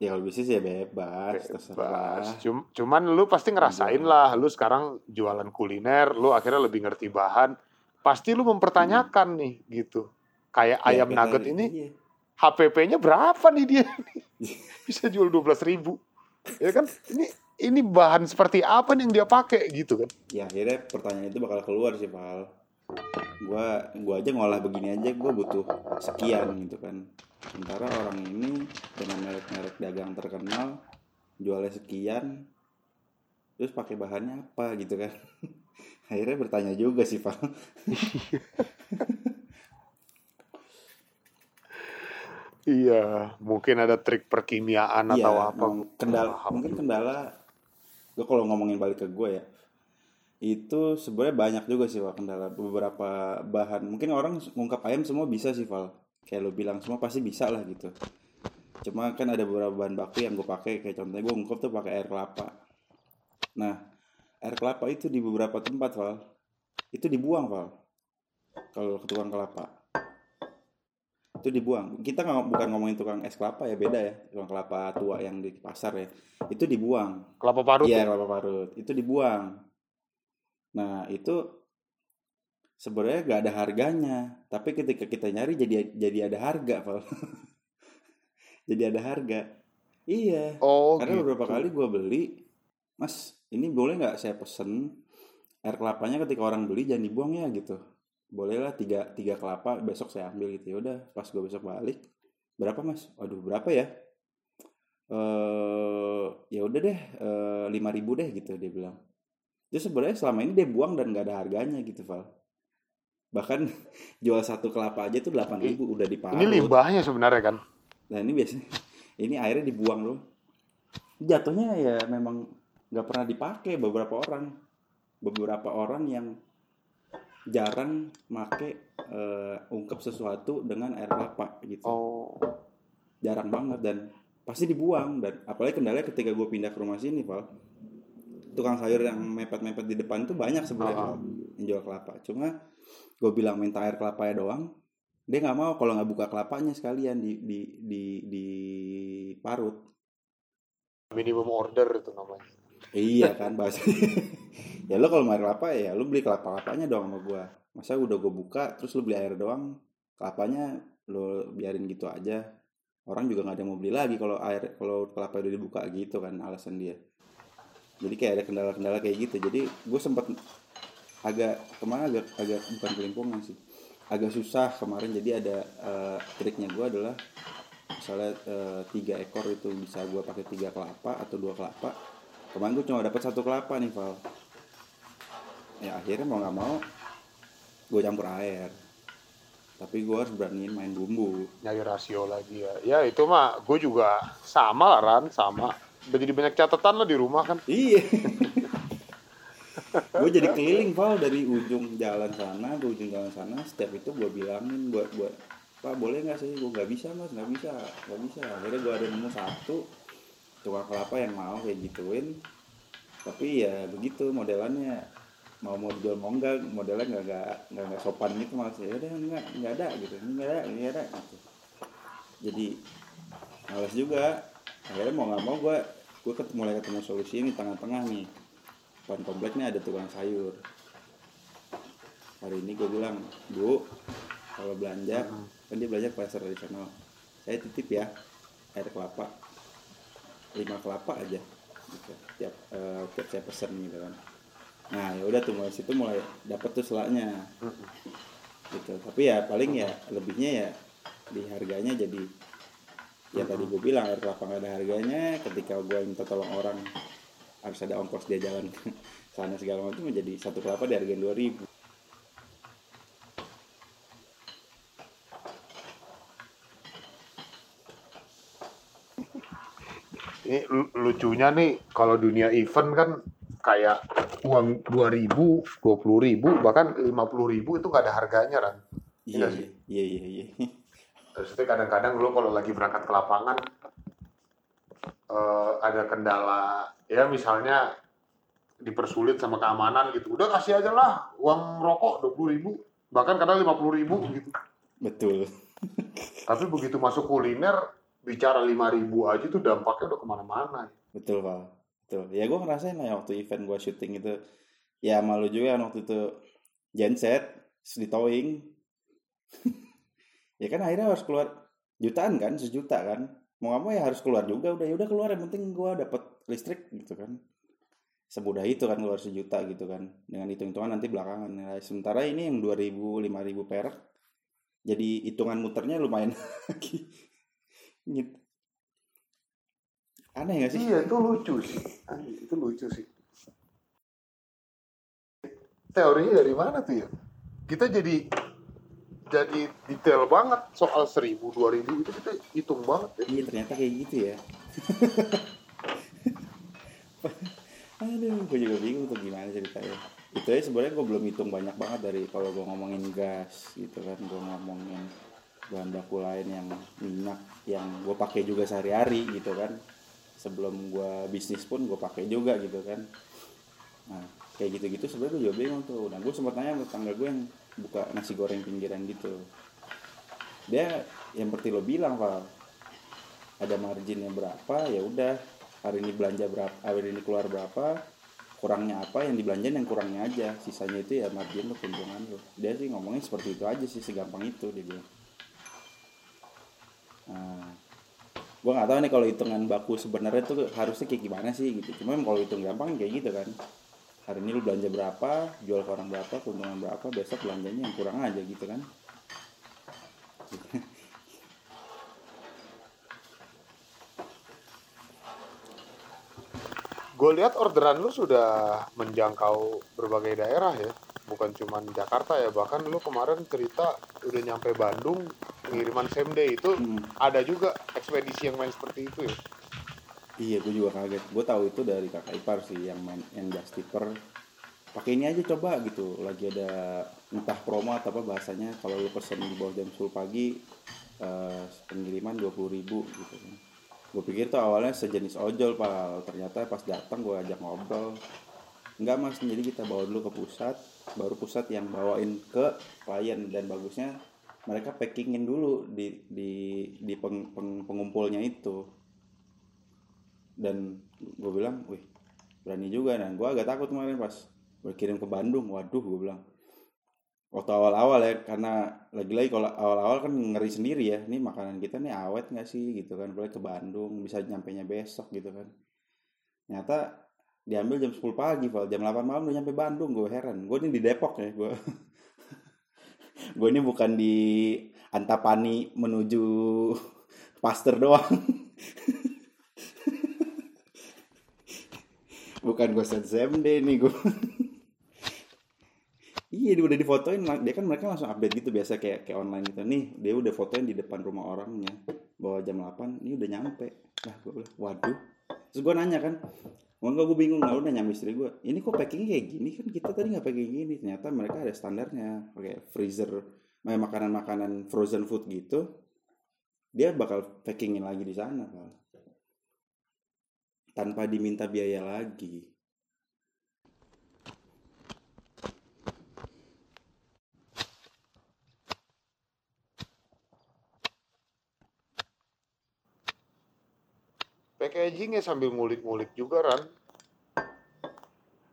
ya kalau bisnis ya bebas terserah. Bebas. Cum- cuman lu pasti ngerasain lah lu sekarang jualan kuliner lu akhirnya lebih ngerti bahan. Pasti lu mempertanyakan nih gitu. Kayak Ya, ayam nugget ini iya. HPP-nya berapa nih dia [LAUGHS] bisa jual 12.000 ribu. Ya kan? Ini ini bahan seperti apa nih yang dia pakai gitu kan? Ya akhirnya pertanyaan itu bakal keluar sih pal gua gua aja ngolah begini aja gua butuh sekian gitu kan. Sementara orang ini dengan merek-merek dagang terkenal jualnya sekian terus pakai bahannya apa gitu kan. [LAUGHS] Akhirnya bertanya juga sih pal [LAUGHS] iya mungkin ada trik perkimiaan Iya, atau apa. kendala mungkin kendala gue kalau ngomongin balik ke gue ya itu sebenarnya banyak juga sih Val kendala. Beberapa bahan. Mungkin orang ngungkap ayam semua bisa sih Val. Kayak lo bilang semua pasti bisa lah gitu. Cuma kan ada beberapa bahan baku yang gue pakai. Kayak contohnya gue ngungkap tuh pakai air kelapa. Nah air kelapa itu di beberapa tempat Val. Itu dibuang Val. Kalau ke tukang kelapa. Itu dibuang. Kita nggak bukan ngomongin tukang es kelapa ya beda ya. Tukang kelapa tua yang di pasar ya. Itu dibuang. Kelapa parut iya ya? kelapa parut. Itu dibuang nah itu sebenarnya gak ada harganya. Tapi ketika kita nyari jadi jadi ada harga Val. [LAUGHS] jadi ada harga. Iya. Oh karena gitu. beberapa kali gue beli mas ini boleh nggak saya pesen air kelapanya ketika orang beli jangan dibuang ya gitu. Bolehlah tiga tiga kelapa besok saya ambil gitu. Ya udah pas gue besok balik berapa mas? Waduh berapa ya? Eh ya udah deh lima ribu deh gitu dia bilang itu sebenarnya selama ini dia buang dan nggak ada harganya gitu Val bahkan [LAUGHS] jual satu kelapa aja tuh delapan ribu udah diparut ini limbahnya sebenarnya kan Nah ini biasanya ini airnya dibuang loh. Jatuhnya ya memang nggak pernah dipakai beberapa orang. Beberapa orang yang jarang make eh, ungkep sesuatu dengan air kelapa gitu. oh Jarang banget dan pasti dibuang dan apalagi kendalanya ketika gue pindah ke rumah sini Val tukang sayur yang mepet-mepet di depan itu banyak sebenarnya Ah. yang jual kelapa. Cuma gue bilang minta air kelapanya doang. Dia nggak mau kalau nggak buka kelapanya sekalian di di di di parut. Minimum order itu namanya. Iya kan bahasa [LAUGHS] ya lo kalau mau air kelapa ya lo beli kelapa kelapanya doang sama gue masa udah gue buka terus lo beli air doang kelapanya lo biarin gitu aja. Orang juga nggak ada yang mau beli lagi kalau air kalau kelapa udah dibuka gitu kan alasan dia jadi kayak ada kendala-kendala kayak gitu. Jadi gue sempat agak ke mana agak agak bukan kelimpungan sih. Agak susah kemarin. Jadi ada eh, triknya gue adalah misalnya eh, tiga ekor itu bisa gue pakai tiga kelapa atau dua kelapa. Kemarin gue cuma dapat satu kelapa nih Val. Ya akhirnya mau nggak mau gue campur air. Tapi gue harus beraniin main bumbu. Nyari rasio lagi ya. Ya itu mah gue juga sama lah Ran. Sama jadi banyak catatan lah di rumah kan? Iya. [LAUGHS] gue jadi keliling Val dari ujung jalan sana ke ujung jalan sana setiap itu gue bilangin buat buat pak boleh nggak sih? Gue nggak bisa mas nggak bisa nggak bisa. Akhirnya gue ada nemu satu tukang kelapa yang mau kayak gituin. Tapi ya begitu modelannya. Mau mau dijual mau enggak modelnya nggak nggak nggak nggak sopan gitu mas. Ya udah nggak nggak ada gitu. Nggak ada nggak ada gitu. jadi males juga akhirnya mau nggak mau gue gue ket- mulai ketemu solusi ini tengah-tengah nih. Depan komplek nih ada tukang sayur. Hari ini gue bilang bu kalau belanja kan dia belanja ke pasar tradisional. Saya titip ya air kelapa. Lima kelapa aja. Gitu. tiap eh, tiap saya pesen gitu kan. Nah ya udah tuh mulai situ mulai dapet tuh selaknya gitu. Tapi ya paling ya lebihnya ya di harganya jadi ya tadi gue bilang air kelapa nggak ada harganya. Ketika gue minta tolong orang harus ada ongkos dia jalan ke sana segala macam menjadi satu kelapa di harga dua ribu. Ini lu- lucunya nih kalau dunia event kan kayak uang dua ribu dua puluh ribu bahkan lima puluh ribu itu nggak ada harganya kan iya iya iya iya terus itu kadang-kadang lu kalau lagi berangkat ke lapangan eh, ada kendala ya misalnya dipersulit sama keamanan gitu udah kasih aja lah uang rokok dua puluh ribu bahkan kadang lima puluh ribu gitu. Betul. [LAUGHS] Tapi begitu masuk kuliner bicara lima ribu aja tuh dampaknya udah ke mana-mana. Betul pak. Betul. Ya gue ngerasain lah ya waktu event gue syuting itu. Ya malu juga kan waktu itu. Genset di towing [LAUGHS] ya kan akhirnya harus keluar jutaan kan sejuta kan. Mau nggak mau ya harus keluar juga udah ya udah keluar yang penting gue dapet listrik gitu kan. Semudah itu kan keluar sejuta gitu kan dengan hitung-hitungan nanti belakangan. Nah, sementara ini yang 2000 5000 perak jadi hitungan muternya lumayan [LAUGHS] lagi. Aneh gak sih? Iya itu lucu sih, Anjing, itu lucu sih. Teorinya dari mana tuh ya? Kita jadi jadi detail banget soal seribu dua ribu itu kita hitung banget ya. Iya ternyata kayak gitu ya. [LAUGHS] Aduh, gue juga bingung tuh gimana ceritanya. Itu ya sebenarnya gue belum hitung banyak banget dari kalau gue ngomongin gas gitu kan, gue ngomongin bahan baku lain yang minyak yang gue pakai juga sehari-hari gitu kan. Sebelum gue bisnis pun gue pakai juga gitu kan. Nah kayak gitu-gitu sebenarnya gue juga bingung tuh. Nah gue sempat nanya sama tetangga gue yang buka nasi goreng pinggiran gitu. Dia yang seperti lo bilang Val, ada marginnya berapa ya udah hari ini belanja berapa hari ini keluar berapa kurangnya apa yang dibelanjain yang kurangnya aja. Sisanya itu ya margin lo keuntungan lo. Dia sih ngomongnya seperti itu aja sih segampang itu dia bilang. Nah, gue nggak tahu nih kalau hitungan baku sebenarnya tuh harusnya kayak gimana sih gitu. Cuma kalau hitung gampang kayak gitu kan hari ini lu belanja berapa jual ke orang berapa keuntungan berapa besok belanjanya yang kurang aja gitu kan Gue lihat orderan lu sudah menjangkau berbagai daerah ya, bukan cuma Jakarta ya. Bahkan lu kemarin cerita udah nyampe Bandung, pengiriman same day itu Hmm. ada juga ekspedisi yang main seperti itu ya. Iya, gue juga kaget. Gue tahu itu dari kakak ipar sih yang main yang just tipper. Pakai ini aja coba gitu. Lagi ada entah promo atau apa bahasanya. Kalau lu pesen di bawah jam 10 pagi, eh, pengiriman 20.000 ribu gitu kan. gue pikir tuh awalnya sejenis ojol pak ternyata pas datang gue ajak ngobrol enggak mas jadi kita bawa dulu ke pusat baru pusat yang bawain ke klien dan bagusnya mereka packingin dulu di di di peng, peng, pengumpulnya itu dan gue bilang wih berani juga dan gue agak takut kemarin pas berkirim ke Bandung. Waduh gue bilang. Waktu awal-awal ya karena lagi-lagi kalau awal-awal kan ngeri sendiri ya. Ini makanan kita nih awet nggak sih gitu kan? Boleh ke Bandung bisa nyampe nya besok gitu kan. Ternyata diambil jam 10 pagi Val. Jam 8 malam udah nyampe Bandung gue heran. Gue ini di Depok ya gue [LAUGHS] gue ini bukan di Antapani menuju Pasteur doang [LAUGHS] bukan gue ZMD nih gue Iya dia udah difotoin dia kan mereka langsung update gitu biasa kayak kayak online gitu. Nih dia udah fotoin di depan rumah orangnya bahwa jam 8 ini udah nyampe. Lah gue bilang waduh. Terus gue nanya kan Enggak gue bingung nggak udah nyampe istri gue ini kok packingnya kayak gini? Kan kita tadi nggak packing gini. Ternyata mereka ada standarnya kayak freezer makanan-makanan frozen food gitu. Dia bakal packingin lagi di sana Pak. Tanpa diminta biaya lagi. Packagingnya sambil ngulik-ngulik juga Ran.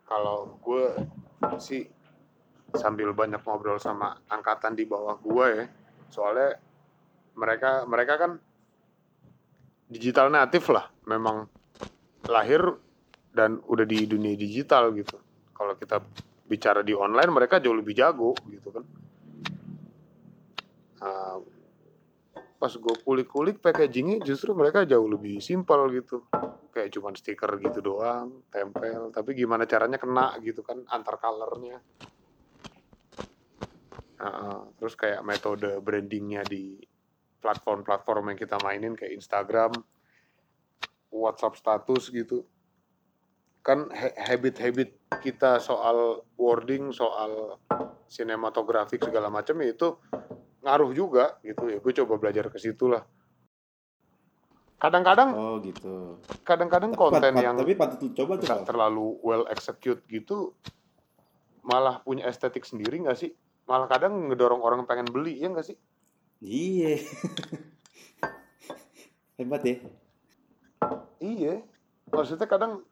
Kalau gue sih sambil banyak ngobrol sama angkatan di bawah gue ya soalnya mereka mereka kan digital natif lah memang lahir dan udah di dunia digital gitu. Kalau kita bicara di online mereka jauh lebih jago gitu kan. Uh, pas gue kulik-kulik packagingnya justru mereka jauh lebih simpel gitu. Kayak cuman stiker gitu doang tempel. Tapi gimana caranya kena gitu kan antar colornya. Uh, terus kayak metode brandingnya di platform-platform yang kita mainin kayak Instagram WhatsApp status gitu. Kan habit-habit kita soal wording soal sinematografik segala macam ya itu ngaruh juga gitu. Ya gue coba belajar ke situ lah. Kadang-kadang oh gitu. kadang-kadang konten pat- pat- yang tapi patut coba tuh terlalu well execute gitu malah punya estetik sendiri nggak sih? Malah kadang ngedorong orang pengen beli ya nggak sih? Iya. [LAUGHS] Hebat ya iya. Maksudnya kadang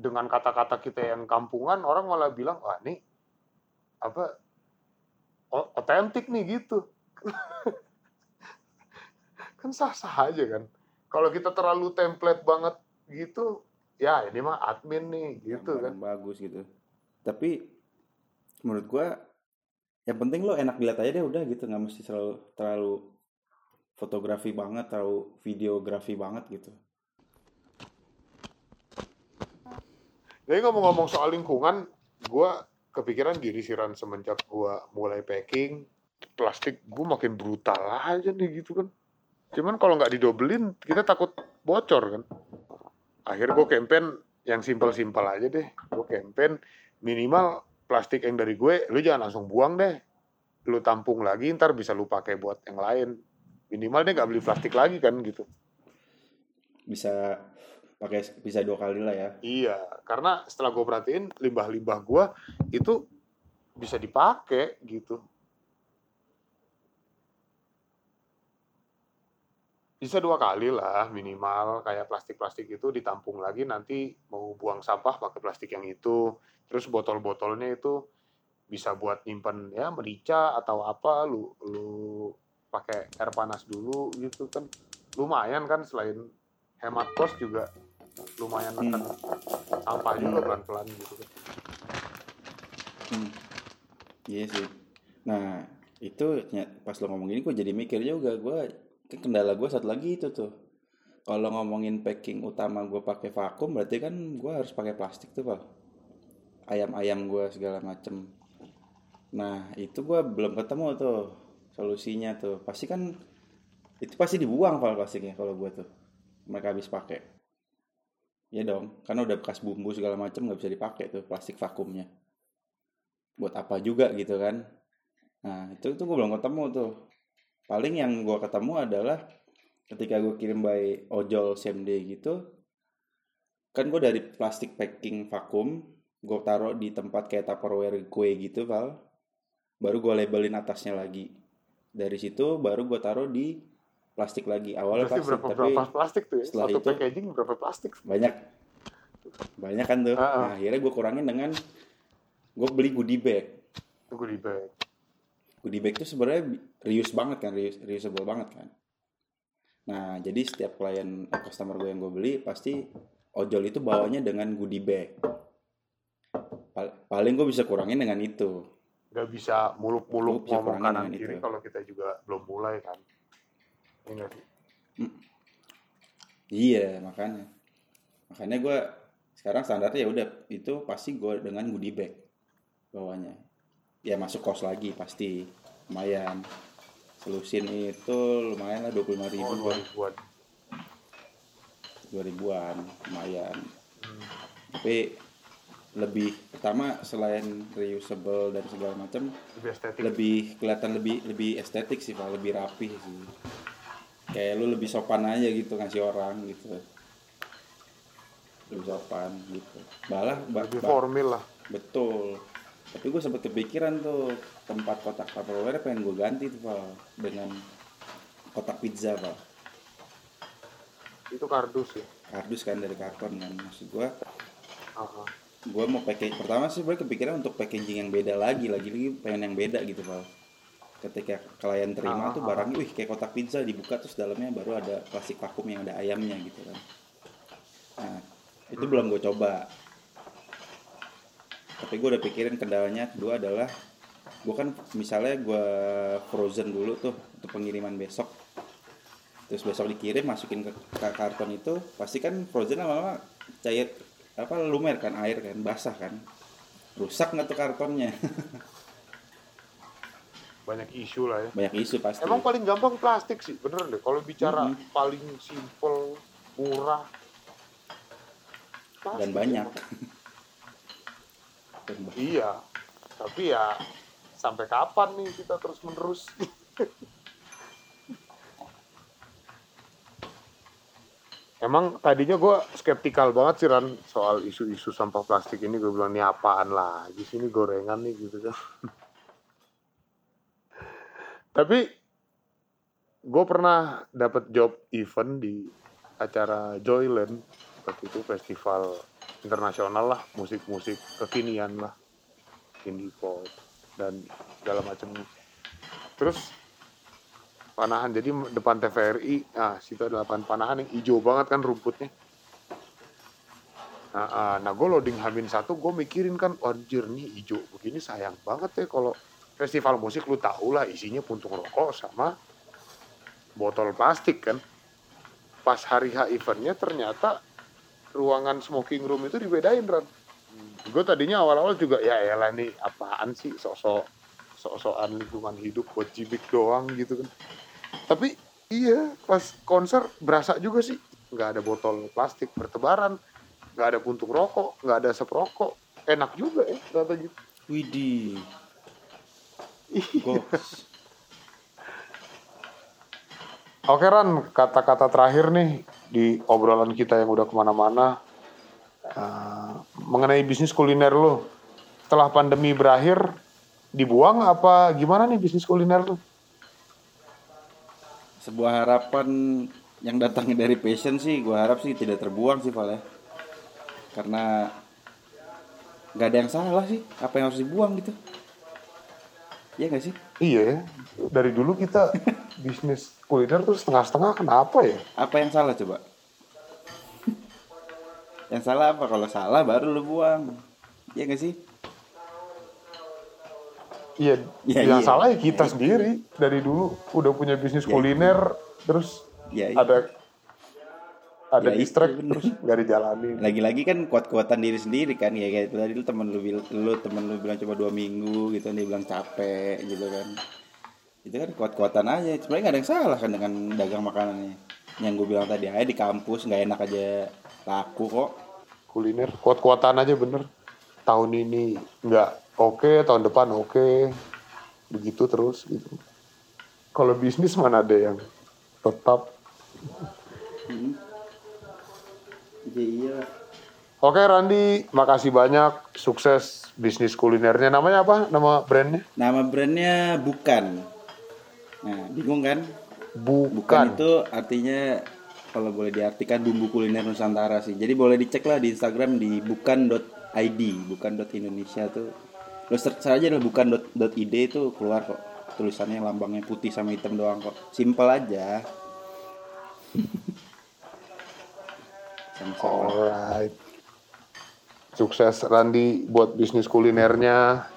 dengan kata-kata kita yang kampungan orang malah bilang wah ini apa otentik nih gitu. [LAUGHS] Kan sah-sah aja kan. Kalau kita terlalu template banget gitu ya ini mah admin nih gitu Yang kan. bagus gitu. Tapi menurut gua yang penting lo enak dilihat aja deh udah gitu. Nggak mesti terlalu terlalu fotografi banget terlalu videografi banget gitu Jadi ngomong-ngomong soal lingkungan, gue kepikiran gini sih Ran semenjak gue mulai packing plastik gue makin brutal aja nih gitu kan. Cuman kalau nggak didobelin kita takut bocor kan. Akhirnya gue campaign yang simpel-simpel aja deh. Gue campaign minimal plastik yang dari gue, lu jangan langsung buang deh. Lu tampung lagi, ntar bisa lu pakai buat yang lain. Minimal dia nggak beli plastik lagi kan gitu. bisa pakai bisa dua kali lah ya Iya, karena setelah gue perhatiin limbah-limbah gue itu bisa dipakai gitu. Bisa dua kali lah minimal kayak plastik-plastik itu ditampung lagi nanti mau buang sampah pakai plastik yang itu. Terus botol-botolnya itu bisa buat nyimpen ya merica atau apa lu lu pakai air panas dulu gitu kan lumayan kan selain hemat kos juga lumayan Hmm. neken sampah juga pelan-pelan gitu kan. Hmm. Iya sih. Nah itu pas lo ngomong ini gue jadi mikir juga gue kendala gue satu lagi itu tuh. Kalau ngomongin packing utama gue pakai vakum berarti kan gue harus pakai plastik tuh pak. Ayam-ayam gue segala macem. Nah itu gue belum ketemu tuh solusinya tuh. Pasti kan itu pasti dibuang pak plastiknya kalau gue tuh. Mereka habis pakai. Ya dong, karena udah bekas bumbu segala macem nggak bisa dipakai tuh plastik vakumnya. Buat apa juga gitu kan. Nah itu tuh gue belum ketemu tuh. Paling yang gue ketemu adalah ketika gue kirim by ojol same day gitu kan gue dari plastik packing vakum gue taruh di tempat kayak tupperware kue gitu Val. Baru gue labelin atasnya lagi. Dari situ baru gue taruh di plastik lagi awalnya plastik berapa tapi berapa plastik tuh ya? setelah Satu itu- packaging berapa plastik? banyak banyak kan tuh Ah, ah. nah, akhirnya gue kurangin dengan gue beli goodie bag di bag. goodie bag itu sebenarnya reuse banget kan reuse, reusable banget kan nah jadi setiap klien eh, customer gue yang gue beli pasti ojol itu bawanya dengan goodie bag Pal- paling gue bisa kurangin dengan itu Gak bisa muluk-muluk ngomong kanan kiri kalau kita juga belum mulai kan. Sih? iya makanya makanya gue sekarang standarnya ya udah itu pasti gue dengan goodie bag bawahnya ya masuk kos lagi pasti lumayan selusin itu lumayan lah dua puluh ribu Oh, dua ribuan. dua ribuan lumayan Hmm. tapi lebih pertama selain reusable dan segala macam Lebih estetik. lebih kelihatan lebih lebih estetik sih Pak lebih rapih sih kayak lu lebih sopan aja gitu ngasih orang gitu. Lebih sopan gitu. Balah ba- lebih formal lah. betul. Tapi gue sempet kepikiran tuh tempat kotak tupperware pengen gue ganti tuh Pak. Dengan kotak pizza Pak. Itu kardus ya. kardus kan dari karton kan. Maksud gue ah. gue mau pakai pertama sih gue kepikiran untuk packaging yang beda lagi. Lagi lagi pengen yang beda gitu Pak ketika klien terima Ah, tuh ah, barangnya wih kayak kotak pizza dibuka terus dalamnya baru ada plastik vakum yang ada ayamnya gitu kan. Nah itu belum gue coba. Tapi gue udah pikirin kendalanya kedua adalah gue kan misalnya gue frozen dulu tuh untuk pengiriman besok. Terus besok dikirim masukin ke, ke karton itu pasti kan frozen lama-lama cair apa lumer kan air kan basah kan. Rusak nggak tuh kartonnya [LAUGHS] Banyak isu lah ya. banyak isu pasti Emang paling gampang plastik sih, bener deh. Kalau bicara Mhm. paling simple, murah, dan plastik banyak. Dan ba- Iya, tapi ya sampai kapan nih kita terus menerus? [LAUGHS] Emang tadinya gue skeptikal banget sih Ran soal isu-isu sampah plastik ini gue bilang ini apaan lah di sini gorengan nih gitu kan. [LAUGHS] Tapi gue pernah dapat job event di acara Joyland. Waktu itu festival internasional lah musik-musik kekinian lah. Indie pop dan segala macam terus panahan jadi depan TVRI nah situ ada lapangan panahan yang hijau banget kan rumputnya. Nah, ah, nah gue loading hamin satu gue mikirin kan anjir nih hijau begini sayang banget ya kalau festival musik lu tau lah isinya puntung rokok sama botol plastik kan? Pas hari H eventnya ternyata ruangan smoking room itu dibedain Ran. Gue tadinya awal-awal juga ya elah nih apaan sih? Sok-sok sok-sokan lingkungan hidup buat jibik doang gitu kan. Tapi iya pas konser berasa juga sih nggak ada botol plastik bertebaran nggak ada puntung rokok nggak ada asap rokok. Enak juga ya ternyata gitu Widih. Oke Ran, kata-kata terakhir nih di obrolan kita yang udah ke mana-mana eh, mengenai bisnis kuliner lo. Setelah pandemi berakhir, dibuang apa gimana nih bisnis kuliner lo? sebuah harapan yang datangnya dari passion sih gue harap sih tidak terbuang sih Val ya karena nggak ada yang salah sih apa yang harus dibuang gitu Iya gak sih? Iya. Ya, dari dulu kita [LAUGHS] bisnis kuliner tuh setengah-setengah kenapa ya? apa yang salah coba? Yang salah apa? Kalau salah baru lu buang. Iya gak sih? Iya, Ya, yang iya. salah ya kita Ya, sendiri. Dari dulu udah punya bisnis Ya, kuliner, terus ya itu. ada ada Ya, itu distract bener. terus nggak dijalanin. lagi-lagi kan kuat-kuatan diri sendiri kan ya kayak tadi lu temen lu lu temen lu bilang coba dua minggu gitu dia bilang capek gitu kan. Itu kan kuat-kuatan aja sebenarnya nggak ada yang salah kan dengan dagang makanannya. Yang gue bilang tadi aja di kampus nggak enak aja laku kok. Kuliner kuat-kuatan aja bener. Tahun ini nggak oke tahun depan oke. Begitu terus gitu. Kalau bisnis mana ada yang tetap Iya iya. Oke Randi, makasih banyak. Sukses bisnis kulinernya. Namanya apa? Nama brandnya? Nama brandnya bukan. Nah, bingung kan? Bukan. Bukan itu artinya kalau boleh diartikan bumbu kuliner Nusantara sih. Jadi boleh dicek lah di Instagram di bukan.id, bukan.indonesia tuh. Lo search saja lah bukan.id itu keluar kok. Tulisannya lambangnya putih sama hitam doang kok. Simple aja. Alright. Sukses Randi buat bisnis kulinernya.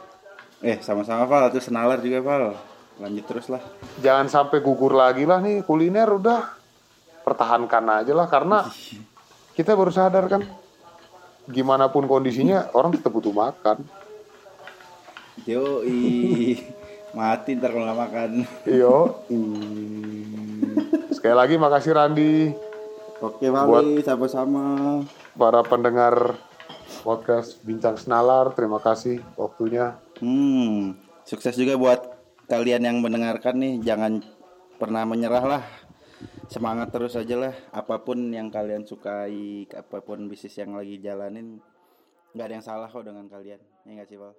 Eh, sama-sama Val, itu senalar juga Val. Lanjut terus lah. Jangan sampai gugur lagi lah nih kuliner udah pertahankan aja lah karena [LAUGHS] kita baru sadar kan gimana pun kondisinya orang tetap butuh makan. Yo, [LAUGHS] mati ntar kalau nggak makan. Iyo. [LAUGHS] Sekali lagi makasih Randi Oke, Vali, sama-sama. para pendengar podcast Bincang Senalar. Terima kasih waktunya. Hmm, sukses juga buat kalian yang mendengarkan nih. Jangan pernah menyerah lah. Semangat terus aja lah. Apa pun yang kalian sukai, apa pun bisnis yang lagi jalanin, nggak ada yang salah kok dengan kalian. Ya nggak sih, Val?